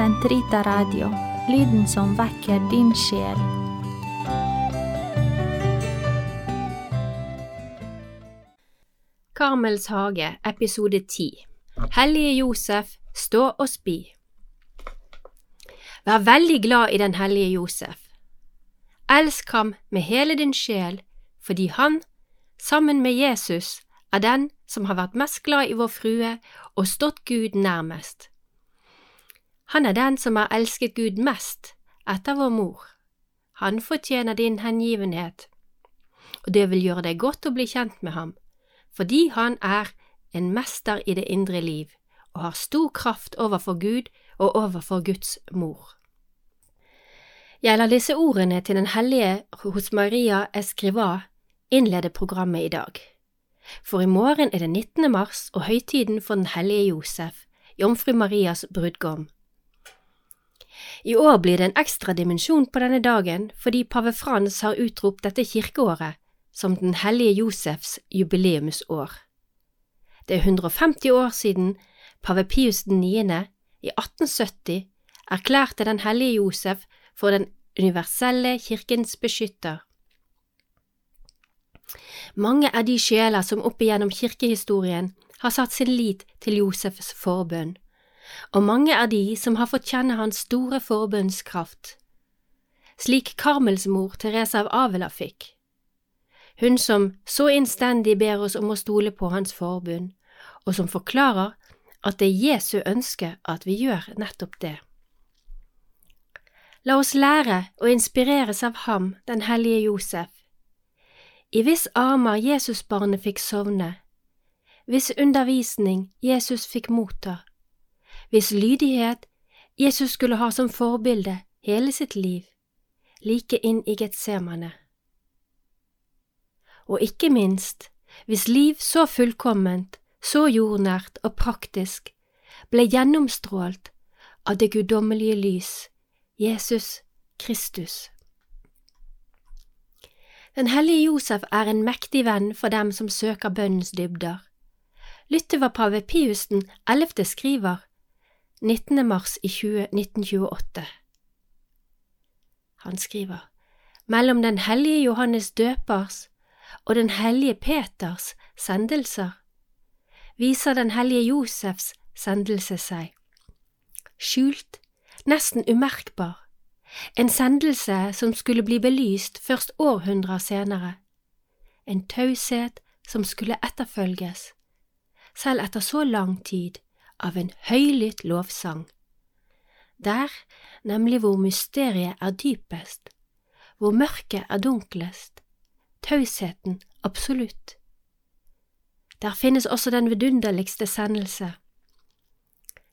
Sentrita Radio, lyden som vekker din sjel. Karmels hage, episode 10 Hellige Josef, stå og spi. Vær veldig glad i den hellige Josef. Elsk ham med hele din sjel, fordi han, sammen med Jesus, er den som har vært mest glad i Vår Frue og stått Gud nærmest. Han er den som har elsket Gud mest etter vår mor. Han fortjener din hengivenhet, og det vil gjøre deg godt å bli kjent med ham, fordi han er en mester i det indre liv og har stor kraft overfor Gud og overfor Guds mor. Jeg lar disse ordene til Den hellige hos Maria Escriva innlede programmet i dag. For i morgen er det 19. mars og høytiden for Den hellige Josef, Jomfru Marias brudgom. I år blir det en ekstra dimensjon på denne dagen fordi pave Frans har utropt dette kirkeåret som Den hellige Josefs jubileumsår. Det er 150 år siden pave Pius 9. i 1870 erklærte Den hellige Josef for den universelle kirkens beskytter. Mange er de sjeler som opp igjennom kirkehistorien har satt sin lit til Josefs forbønn, og mange er de som har fått kjenne hans store forbundskraft, slik Karmels mor Teresa av Avila fikk. Hun som så innstendig ber oss om å stole på hans forbund, og som forklarer at det er Jesu ønske at vi gjør nettopp det. La oss lære og inspireres av ham, den hellige Josef, i hvis armer Jesusbarnet fikk sovne, hvis undervisning Jesus fikk motta, hvis lydighet Jesus skulle ha som forbilde hele sitt liv, like inn i Getsemane. Og ikke minst, hvis liv så fullkomment, så jordnært og praktisk ble gjennomstrålt av det guddommelige lys, Jesus Kristus. Den hellige Josef er en mektig venn for dem som søker bønnens dybder. Lytt til hva pave Pius den 11. skriver 19. mars i 20, 1928. Han skriver Mellom den hellige Johannes døpers og den hellige Peters sendelser viser den hellige Josefs sendelse seg. Skjult, nesten umerkbar, en sendelse som skulle bli belyst først århundrer senere, en taushet som skulle etterfølges, selv etter så lang tid, av en høylytt lovsang. Der, nemlig hvor mysteriet er dypest, hvor mørket er dunklest, tausheten absolutt. Der finnes også den vidunderligste sendelse,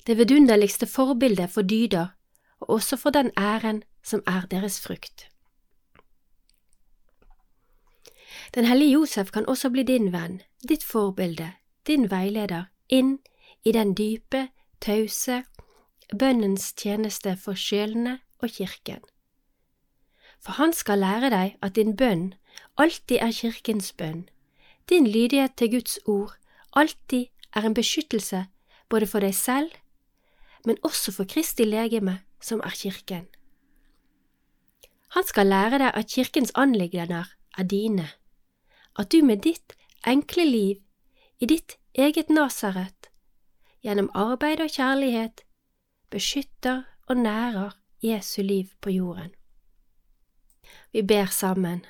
det vidunderligste forbildet for dyder og også for den æren som er deres frukt. Den hellige Josef kan også bli din venn, ditt forbilde, din veileder, inn i den dype, tause bønnens tjeneste for sjelene og kirken. For han skal lære deg at din bønn alltid er kirkens bønn, din lydighet til Guds ord alltid er en beskyttelse både for deg selv, men også for Kristi legeme som er kirken. Han skal lære deg at kirkens anliggender er dine, at du med ditt enkle liv, i ditt eget Nasaret, gjennom arbeid og kjærlighet, beskytter og nærer Jesu liv på jorden. Vi ber sammen.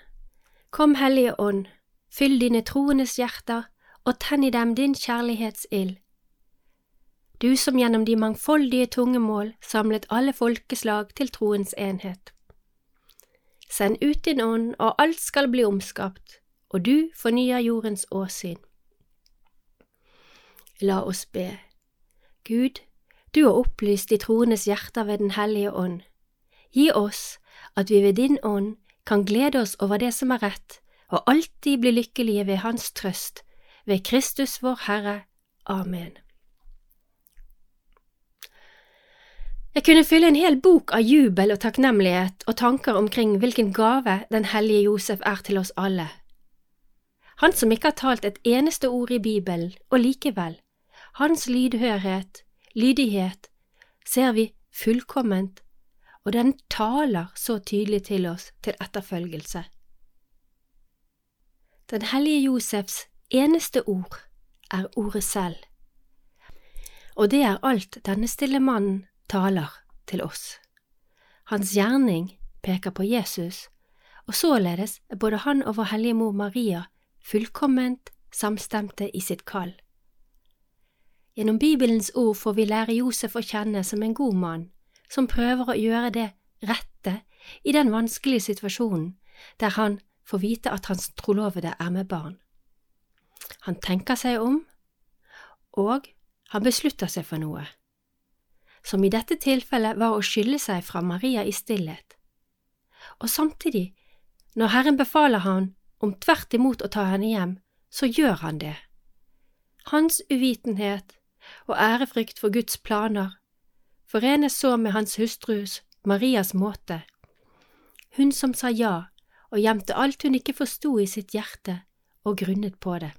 Kom, Hellige Ånd, fyll dine troendes hjerter og tenn i dem din kjærlighetsild du som gjennom de mangfoldige tungemål samlet alle folkeslag til troens enhet. Send ut din ånd, og alt skal bli omskapt, og du fornyer jordens åsyn. La oss be. Gud, du har opplyst de troendes hjerter ved Den hellige ånd. Gi oss at vi ved din ånd kan glede oss over det som er rett, og alltid bli lykkelige ved Hans trøst, ved Kristus vår Herre. Amen. Jeg kunne fylle en hel bok av jubel og takknemlighet og tanker omkring hvilken gave den hellige Josef er til oss alle. Han som ikke har talt et eneste ord i Bibelen, og likevel, hans lydhørhet, lydighet, ser vi fullkomment, og den taler så tydelig til oss til etterfølgelse. Den hellige Josefs eneste ord er ordet selv, og det er alt denne stille mannen taler til oss. Hans gjerning peker på Jesus, og således er både han og vår hellige mor Maria fullkomment samstemte i sitt kall. Gjennom Bibelens ord får vi lære Josef å kjenne som en god mann, som prøver å gjøre det rette i den vanskelige situasjonen der han får vite at hans trolovede er med barn. Han tenker seg om, og han beslutter seg for noe, som i dette tilfellet var å skylde seg fra Maria i stillhet. Og samtidig, når Herren befaler han om tvert imot å ta henne hjem, så gjør han det. Hans uvitenhet og ærefrykt for Guds planer, forenes så med hans hustrus, Marias måte. Hun som sa ja og gjemte alt hun ikke forsto i sitt hjerte og grunnet på det.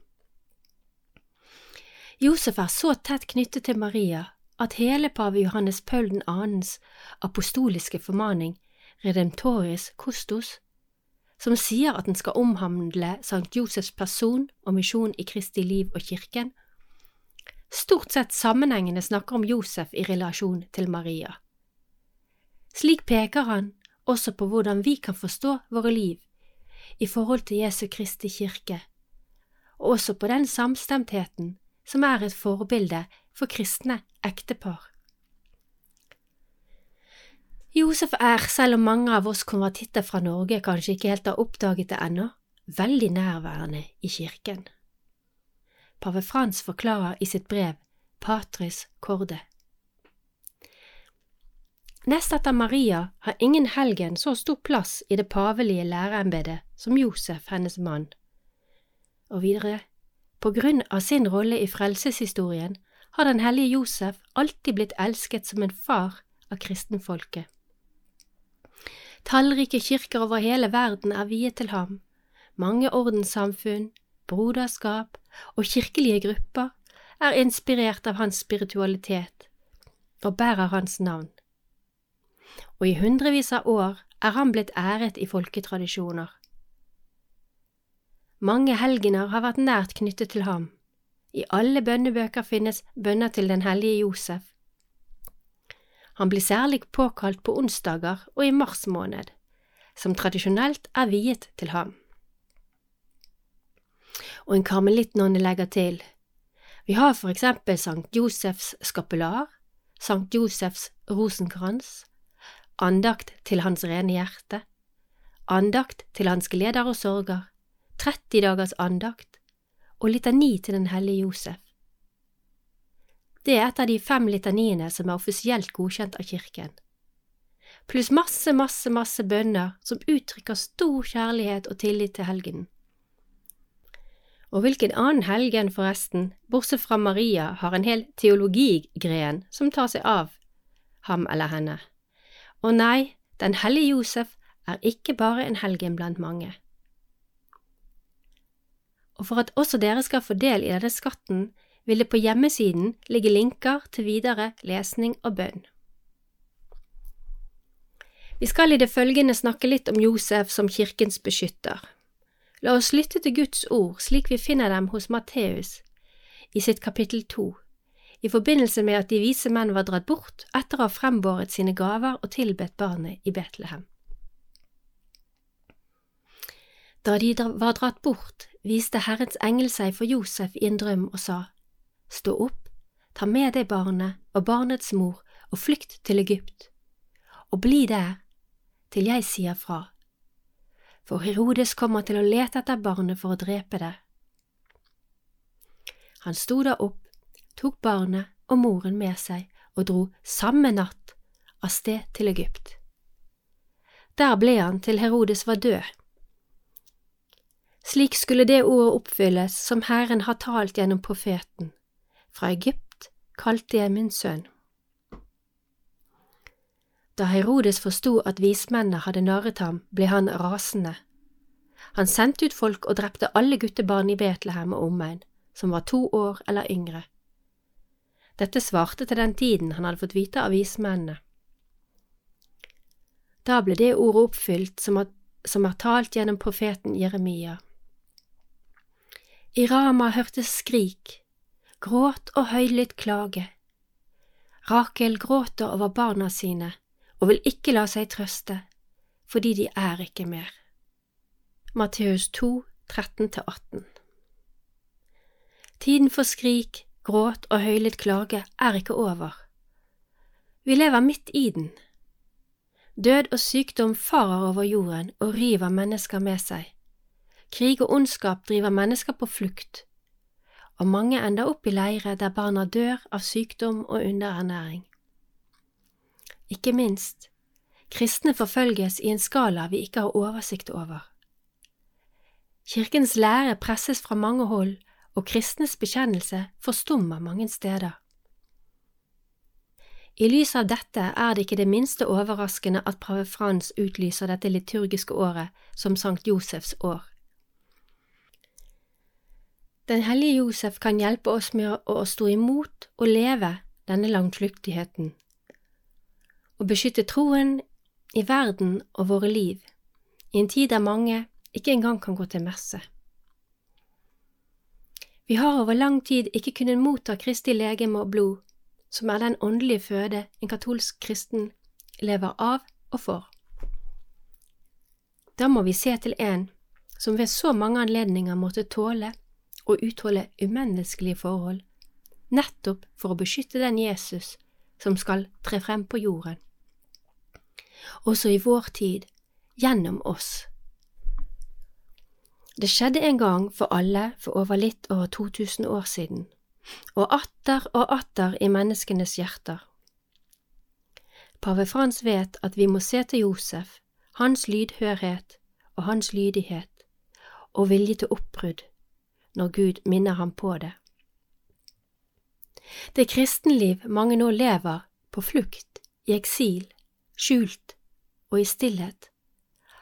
Josef er så tett knyttet til Maria at hele pave Johannes Paul 2.s apostoliske formaning Redemptoris Costos, som sier at den skal omhandle Sankt Josefs person og misjon i Kristi liv og kirken, stort sett sammenhengende snakker om Josef i relasjon til Maria. Slik peker han også på hvordan vi kan forstå våre liv i forhold til Jesu Kristi kirke, og også på den samstemtheten som er et forbilde for kristne ektepar. Josef er, selv om mange av oss konvertitter fra Norge kanskje ikke helt har oppdaget det ennå, veldig nærværende i kirken pave Frans forklarer i sitt brev Patris Corde. Nest etter Maria har ingen helgen så stor plass i det pavelige læreembedet som Josef, hennes mann. Og videre, på grunn av sin rolle i frelseshistorien har den hellige Josef alltid blitt elsket som en far av kristenfolket. Tallrike kirker over hele verden er viet til ham, mange ordenssamfunn, broderskap og kirkelige grupper er inspirert av hans spiritualitet og bærer hans navn. Og i hundrevis av år er han blitt æret i folketradisjoner. Mange helgener har vært nært knyttet til ham. I alle bønnebøker finnes bønner til den hellige Josef. Han blir særlig påkalt på onsdager og i mars måned, som tradisjonelt er viet til ham og en karmelittnonne legger til. Vi har for eksempel Sankt Josefs skapular, Sankt Josefs rosenkrans, andakt til hans rene hjerte, andakt til hans gleder og sorger, 30 dagers andakt og litani til den hellige Josef. Det er et av de fem litaniene som er offisielt godkjent av kirken. Pluss masse, masse, masse bønner som uttrykker stor kjærlighet og tillit til helgenen. Og hvilken annen helgen, forresten, bortsett fra Maria, har en hel teologigren som tar seg av ham eller henne? Og nei, den hellige Josef er ikke bare en helgen blant mange. Og for at også dere skal få del i denne skatten, vil det på hjemmesiden ligge linker til videre lesning og bønn. Vi skal i det følgende snakke litt om Josef som kirkens beskytter. La oss lytte til Guds ord slik vi finner dem hos Matteus i sitt kapittel to, i forbindelse med at de vise menn var dratt bort etter å ha frembåret sine gaver og tilbedt barnet i Betlehem. Da de var dratt bort, viste Herrens engel seg for Josef i en drøm og sa, Stå opp, ta med deg barnet og barnets mor og flykt til Egypt, og bli der til jeg sier fra for Herodes kommer til å lete etter barnet for å drepe det. Han sto da opp, tok barnet og moren med seg og dro samme natt av sted til Egypt. Der ble han til Herodes var død. Slik skulle det ordet oppfylles som Herren har talt gjennom profeten. Fra Egypt kalte jeg min sønn. Da Herodes forsto at vismennene hadde narret ham, ble han rasende. Han sendte ut folk og drepte alle guttebarn i Betlehem og omegn, som var to år eller yngre. Dette svarte til den tiden han hadde fått vite av vismennene. Da ble det ordet oppfylt som er, som er talt gjennom profeten Jeremia. I Rama hørtes skrik, gråt og høylytt klage. Rakel gråter over barna sine og vil ikke la seg trøste, fordi de er ikke mer. Matteus 2, 13–18 Tiden for skrik, gråt og høylytt klage er ikke over. Vi lever midt i den. Død og sykdom farer over jorden og river mennesker med seg. Krig og ondskap driver mennesker på flukt, og mange ender opp i leire der barna dør av sykdom og underernæring. Ikke minst, kristne forfølges i en skala vi ikke har oversikt over. Kirkens lære presses fra mange hold, og kristnes bekjennelse forstummer mange steder. I lys av dette er det ikke det minste overraskende at prave Frans utlyser dette liturgiske året som Sankt Josefs år. Den hellige Josef kan hjelpe oss med å stå imot og leve denne langflyktigheten, og beskytte troen i verden og våre liv, i en tid der mange ikke engang kan gå til messe. Vi har over lang tid ikke kunnet motta Kristi legeme og blod, som er den åndelige føde en katolsk kristen lever av og for. Da må vi se til en som ved så mange anledninger måtte tåle og utholde umenneskelige forhold, nettopp for å beskytte den Jesus som skal tre frem på jorden. Også i vår tid, gjennom oss. Det skjedde en gang for alle for over litt over 2000 år siden, og atter og atter i menneskenes hjerter. Pave Frans vet at vi må se til Josef, hans lydhørhet og hans lydighet, og vilje til oppbrudd, når Gud minner ham på det. Det kristenliv mange nå lever på flukt, i eksil, skjult og i stillhet,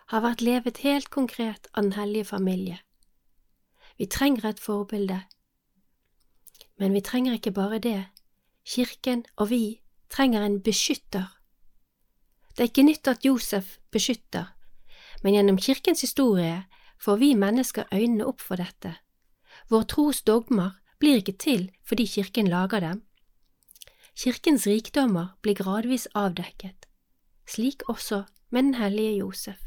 har vært levet helt konkret av Den hellige familie. Vi trenger et forbilde. Men vi trenger ikke bare det, kirken og vi trenger en beskytter. Det er ikke nytt at Josef beskytter, men gjennom kirkens historie får vi mennesker øynene opp for dette. Vår tros dogmer blir ikke til fordi kirken lager dem. Kirkens rikdommer blir gradvis avdekket, slik også med den hellige Josef.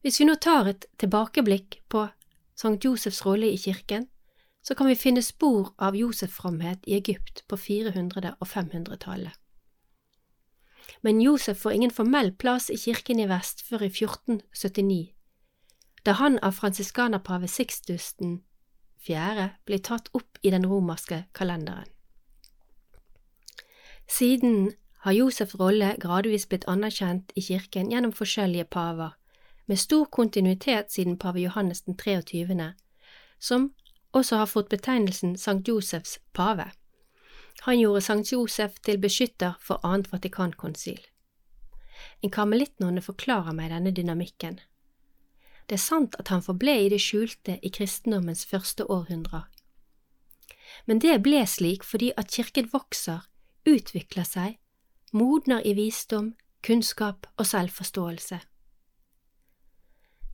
Hvis vi nå tar et tilbakeblikk på Sankt Josefs rolle i kirken, så kan vi finne spor av Josef-fromhet i Egypt på 400- og 500-tallet. Men Josef får ingen formell plass i kirken i vest før i 1479, da han av fransiskanerpave Sixtus den fjerde blir tatt opp i den romerske kalenderen. Siden har Josefs rolle gradvis blitt anerkjent i kirken gjennom forskjellige paver, med stor kontinuitet siden pave Johannes den 23., som også har fått betegnelsen Sankt Josefs pave. Han gjorde Sankt Josef til beskytter for annet Vatikankonsil. En karmelittnonne forklarer meg denne dynamikken. Det er sant at han forble i det skjulte i kristendommens første århundrer. Men det ble slik fordi at kirken vokser, utvikler seg, modner i visdom, kunnskap og selvforståelse.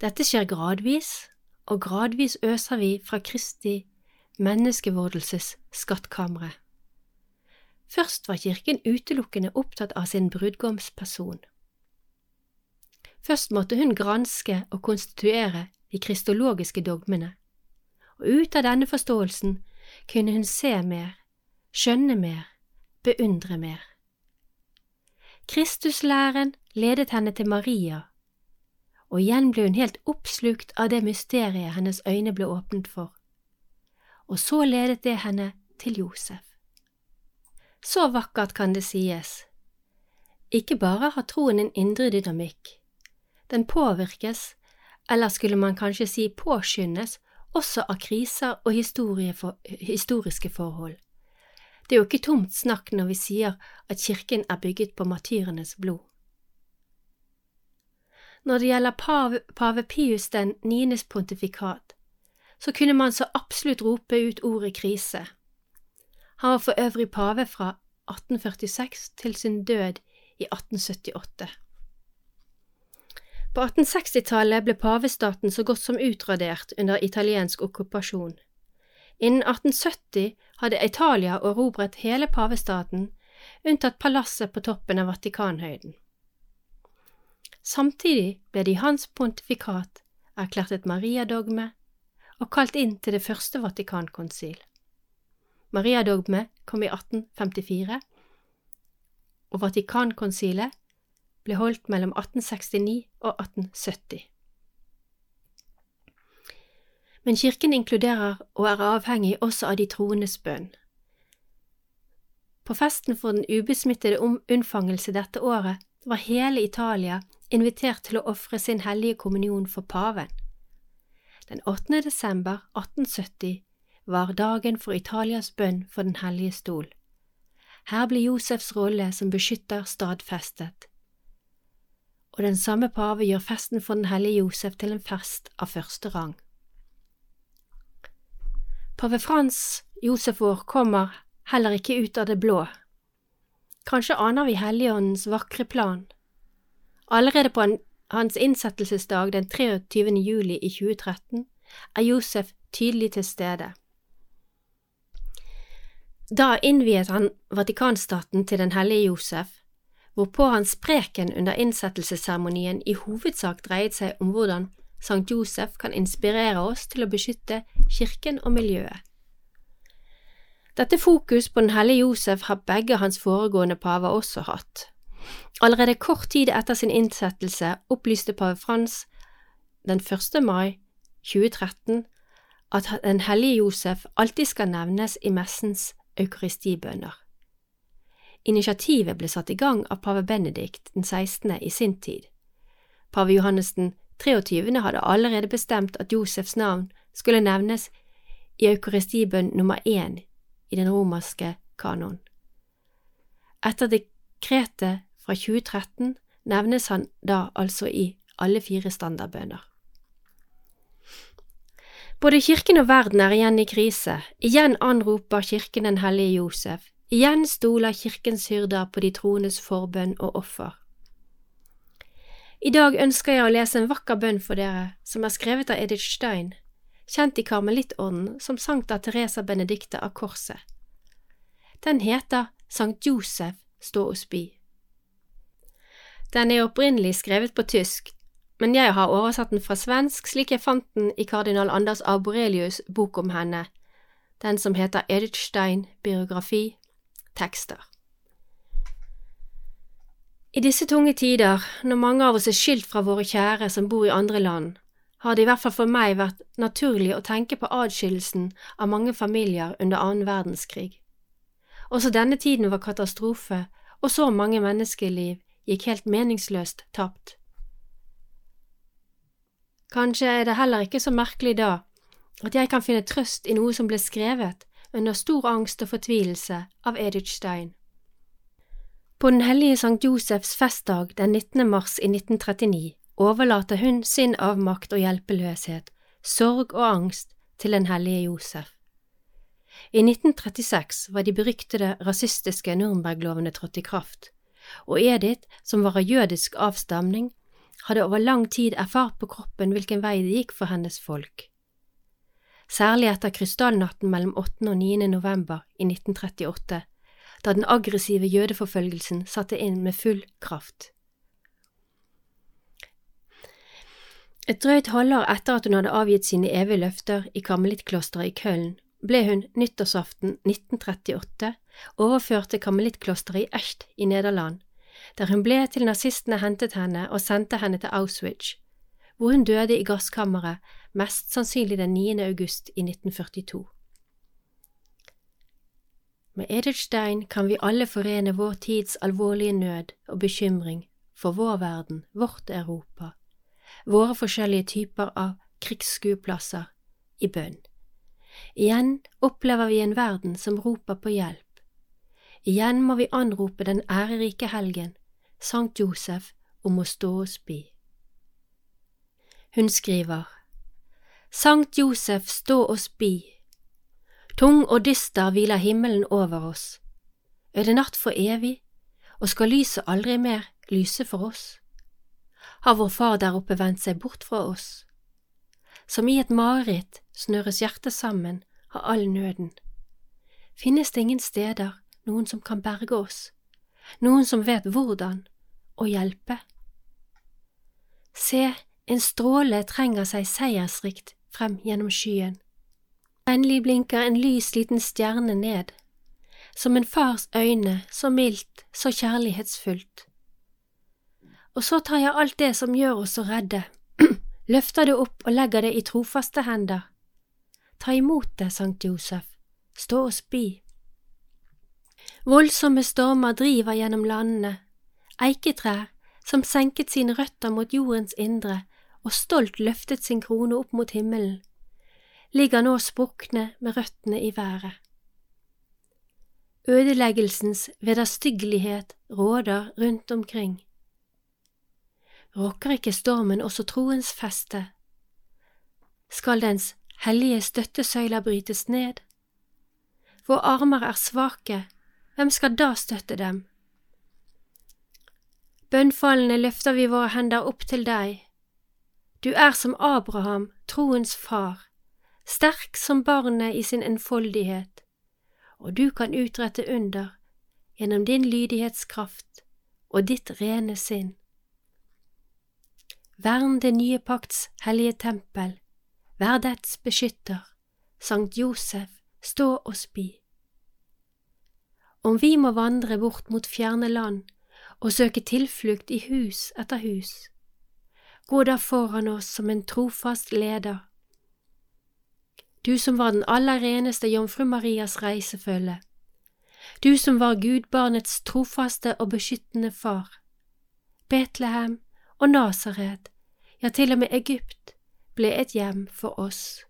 Dette skjer gradvis, og gradvis øser vi fra Kristi menneskevordelses skattkamre. Først var kirken utelukkende opptatt av sin brudgomsperson. Først måtte hun granske og konstituere de kristologiske dogmene, og ut av denne forståelsen kunne hun se mer, skjønne mer, beundre mer. Kristuslæren ledet henne til Maria og igjen ble hun helt oppslukt av det mysteriet hennes øyne ble åpnet for. Og så ledet det henne til Josef. Så vakkert kan det sies. Ikke bare har troen en indre dynamikk, den påvirkes, eller skulle man kanskje si påskyndes, også av kriser og historiske forhold. Det er jo ikke tomt snakk når vi sier at kirken er bygget på matyrenes blod. Når det gjelder pave, pave Pius den niendes pontifikat, så kunne man så absolutt rope ut ordet krise. Han var for øvrig pave fra 1846 til sin død i 1878. På 1860-tallet ble pavestaten så godt som utradert under italiensk okkupasjon. Innen 1870 hadde Italia erobret hele pavestaten, unntatt palasset på toppen av Vatikanhøyden. Samtidig ble det i hans pontifikat erklært et mariadogme og kalt inn til det første Vatikankonsil. Mariadogme kom i 1854, og Vatikankonsilet ble holdt mellom 1869 og 1870. Men kirken inkluderer og er avhengig også av de troendes bønn. På festen for den ubesmittede unnfangelse dette året var hele Italia invitert til å ofre sin hellige kommunion for paven. Den 8. desember 1870 var dagen for Italias bønn for Den hellige stol. Her ble Josefs rolle som beskytter stadfestet og den samme pave gjør festen for den hellige Josef til en fest av første rang. Pave Frans vår kommer heller ikke ut av det blå. Kanskje aner vi Helligåndens vakre plan. Allerede på hans innsettelsesdag den 23. juli i 2013 er Josef tydelig til stede. Da innviet han Vatikanstaten til den hellige Josef, hvorpå hans preken under innsettelsesseremonien i hovedsak dreiet seg om hvordan Sankt Josef kan inspirere oss til å beskytte kirken og miljøet. Dette fokus på den hellige Josef har begge hans foregående paver også hatt. Allerede kort tid etter sin innsettelse opplyste pave Frans den 1. mai 2013 at den hellige Josef alltid skal nevnes i messens eukaristibønner. Initiativet ble satt i gang av pave Benedikt den 16. i sin tid. Pave Johannes den 23. hadde allerede bestemt at Josefs navn skulle nevnes i eukaristibønn nummer én i den romerske kanon. Etter dekretet fra 2013 nevnes han da altså i alle fire standardbønner. Både kirken og verden er igjen i krise, igjen anroper kirken den hellige Josef, Igjen stoler kirkens hyrder på de troendes forbønn og offer. I dag ønsker jeg å lese en vakker bønn for dere, som er skrevet av Edith Stein, kjent i karmelittorden som Sankta Teresa Benedicte av Korset. Den heter Sankt Josef stå og spy. Den er opprinnelig skrevet på tysk, men jeg har oversatt den fra svensk slik jeg fant den i kardinal Anders Arborelius' bok om henne, den som heter Edith Stein, biografi tekster. I disse tunge tider, når mange av oss er skilt fra våre kjære som bor i andre land, har det i hvert fall for meg vært naturlig å tenke på adskillelsen av mange familier under annen verdenskrig. Også denne tiden var katastrofe, og så mange menneskeliv gikk helt meningsløst tapt. Kanskje er det heller ikke så merkelig da at jeg kan finne trøst i noe som ble skrevet under stor angst og fortvilelse av Edith Stein. På Den hellige Sankt Josefs festdag den 19. mars i 1939 overlater hun sin avmakt og hjelpeløshet, sorg og angst til den hellige Josef. I 1936 var de beryktede rasistiske Nürnberglovene trådt i kraft, og Edith, som var av jødisk avstamning, hadde over lang tid erfart på kroppen hvilken vei det gikk for hennes folk særlig etter krystallnatten mellom 8. og 9. november i 1938, da den aggressive jødeforfølgelsen satte inn med full kraft. Et drøyt halvår etter at hun hadde avgitt sine evige løfter i karmelittklosteret i Köln, ble hun nyttårsaften 1938 overført til karmelittklosteret i Echt i Nederland, der hun ble til nazistene hentet henne og sendte henne til Auschwitz, hvor hun døde i gasskammeret mest sannsynlig den 9. august i 1942. Med Edelstein kan vi alle forene vår tids alvorlige nød og bekymring for vår verden, vårt Europa, våre forskjellige typer av krigsskueplasser, i bønn. Igjen opplever vi en verden som roper på hjelp. Igjen må vi anrope den ærerike helgen, Sankt Josef, om å stå og bi. Hun skriver Sankt Josef, stå og spi. Tung og dyster hviler himmelen over oss. Er det natt for evig, og skal lyset aldri mer lyse for oss? Har vår far der oppe vendt seg bort fra oss? Som i et mareritt snøres hjertet sammen av all nøden. Finnes det ingen steder noen som kan berge oss, noen som vet hvordan å hjelpe? Se, en stråle trenger seg seiersrikt frem gjennom skyen. Endelig blinker en lys liten stjerne ned, som en fars øyne, så mildt, så kjærlighetsfullt. Og så tar jeg alt det som gjør oss så redde, løfter det opp og legger det i trofaste hender. Ta imot det, Sankt Josef, stå og spy. Voldsomme stormer driver gjennom landene, eiketrær som senket sine røtter mot jordens indre og stolt løftet sin krone opp mot himmelen, ligger nå sprukne med røttene i været. Ødeleggelsens vederstyggelighet råder rundt omkring. Rokker ikke stormen også troens feste? Skal dens hellige støttesøyler brytes ned? Våre armer er svake, hvem skal da støtte dem? Bønnfallende løfter vi våre hender opp til deg. Du er som Abraham, troens far, sterk som barnet i sin enfoldighet, og du kan utrette under gjennom din lydighetskraft og ditt rene sinn. Vern det nye pakts hellige tempel, vær dets beskytter, Sankt Josef, stå og spi. Om vi må vandre bort mot fjerne land og søke tilflukt i hus etter hus, gå da foran oss som en trofast leder. Du som var den aller reneste Jomfru Marias reisefølge, du som var gudbarnets trofaste og beskyttende far. Betlehem og Nasaret, ja, til og med Egypt, ble et hjem for oss.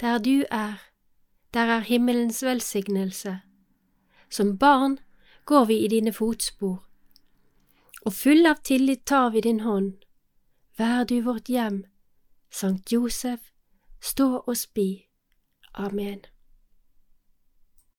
Der du er, der er himmelens velsignelse. Som barn går vi i dine fotspor, og full av tillit tar vi din hånd. Vær du vårt hjem, Sankt Josef, stå og spi. Amen.